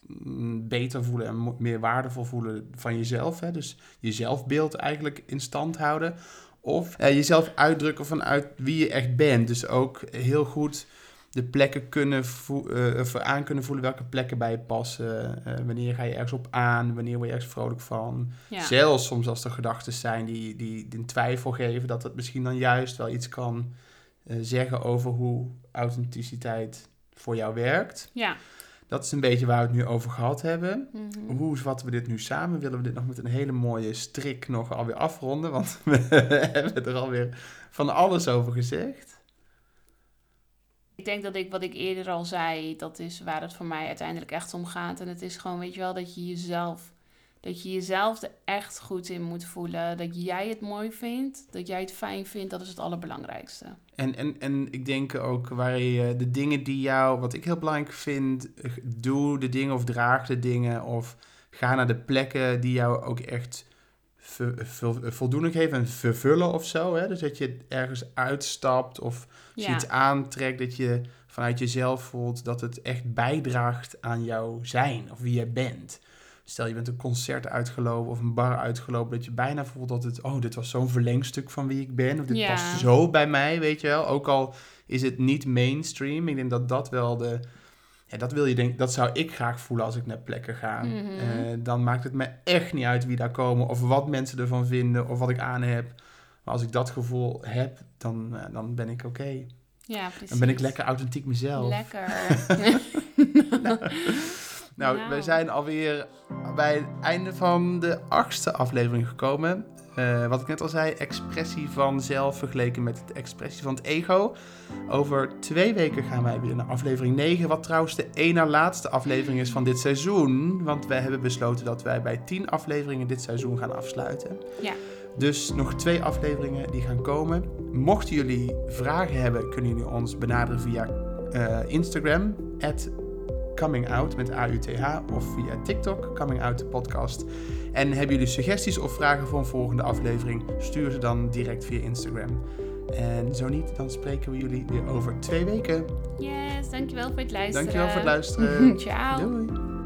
mm, beter voelen en meer waardevol voelen van jezelf. Hè? Dus je zelfbeeld eigenlijk in stand houden. Of eh, jezelf uitdrukken vanuit wie je echt bent. Dus ook heel goed de plekken kunnen eh, voor aan kunnen voelen welke plekken bij je passen. Eh, wanneer ga je ergens op aan, wanneer word je ergens vrolijk van. Ja. Zelfs soms als er gedachten zijn die, die, die een twijfel geven, dat het misschien dan juist wel iets kan eh, zeggen over hoe authenticiteit voor jou werkt. Ja. Dat is een beetje waar we het nu over gehad hebben. Mhm. Hoe vatten we dit nu samen? Willen we dit nog met een hele mooie strik nog alweer afronden? Want we hebben er alweer van alles over gezegd. Ik denk dat ik, wat ik eerder al zei, dat is waar het voor mij uiteindelijk echt om gaat. En het is gewoon, weet je wel, dat je jezelf, dat je jezelf er echt goed in moet voelen. Dat jij het mooi vindt, dat jij het fijn vindt, dat is het allerbelangrijkste. En, en, en ik denk ook waar je de dingen die jou, wat ik heel belangrijk vind, eh, doe de dingen of draag de dingen of ga naar de plekken die jou ook echt voldoening geven en vervullen of zo. Hè? Dus dat je ergens uitstapt of Ja. iets aantrekt, dat je vanuit jezelf voelt dat het echt bijdraagt aan jouw zijn of wie jij bent. Stel je bent een concert uitgelopen of een bar uitgelopen, dat je bijna voelt dat het, oh, dit was zo'n verlengstuk van wie ik ben. Of dit Ja. past zo bij mij, weet je wel. Ook al is het niet mainstream. Ik denk dat dat wel de. Ja, dat wil je denk, dat zou ik graag voelen als ik naar plekken ga. Mhm. Eh, dan maakt het me echt niet uit wie daar komen of wat mensen ervan vinden of wat ik aan heb. Maar als ik dat gevoel heb, dan, eh, dan ben ik oké. Ja, precies. Dan ben ik lekker authentiek mezelf. Lekker. Nou, Nou. we zijn alweer bij het einde van de achtste aflevering gekomen. Eh, wat ik net al zei, expressie van zelf vergeleken met de expressie van het ego. Over twee weken gaan wij weer naar aflevering 9, wat trouwens de één na laatste aflevering is van dit seizoen. Want wij hebben besloten dat wij bij 10 afleveringen dit seizoen gaan afsluiten. Ja. Dus nog twee afleveringen die gaan komen. Mochten jullie vragen hebben, kunnen jullie ons benaderen via eh, Instagram, coming out met A-U-T-H, of via TikTok, coming out de podcast. En hebben jullie suggesties of vragen voor een volgende aflevering, stuur ze dan direct via Instagram. En zo niet, dan spreken we jullie weer over twee weken. Yes, dankjewel voor het luisteren. Dankjewel voor het luisteren. Ciao. Doei!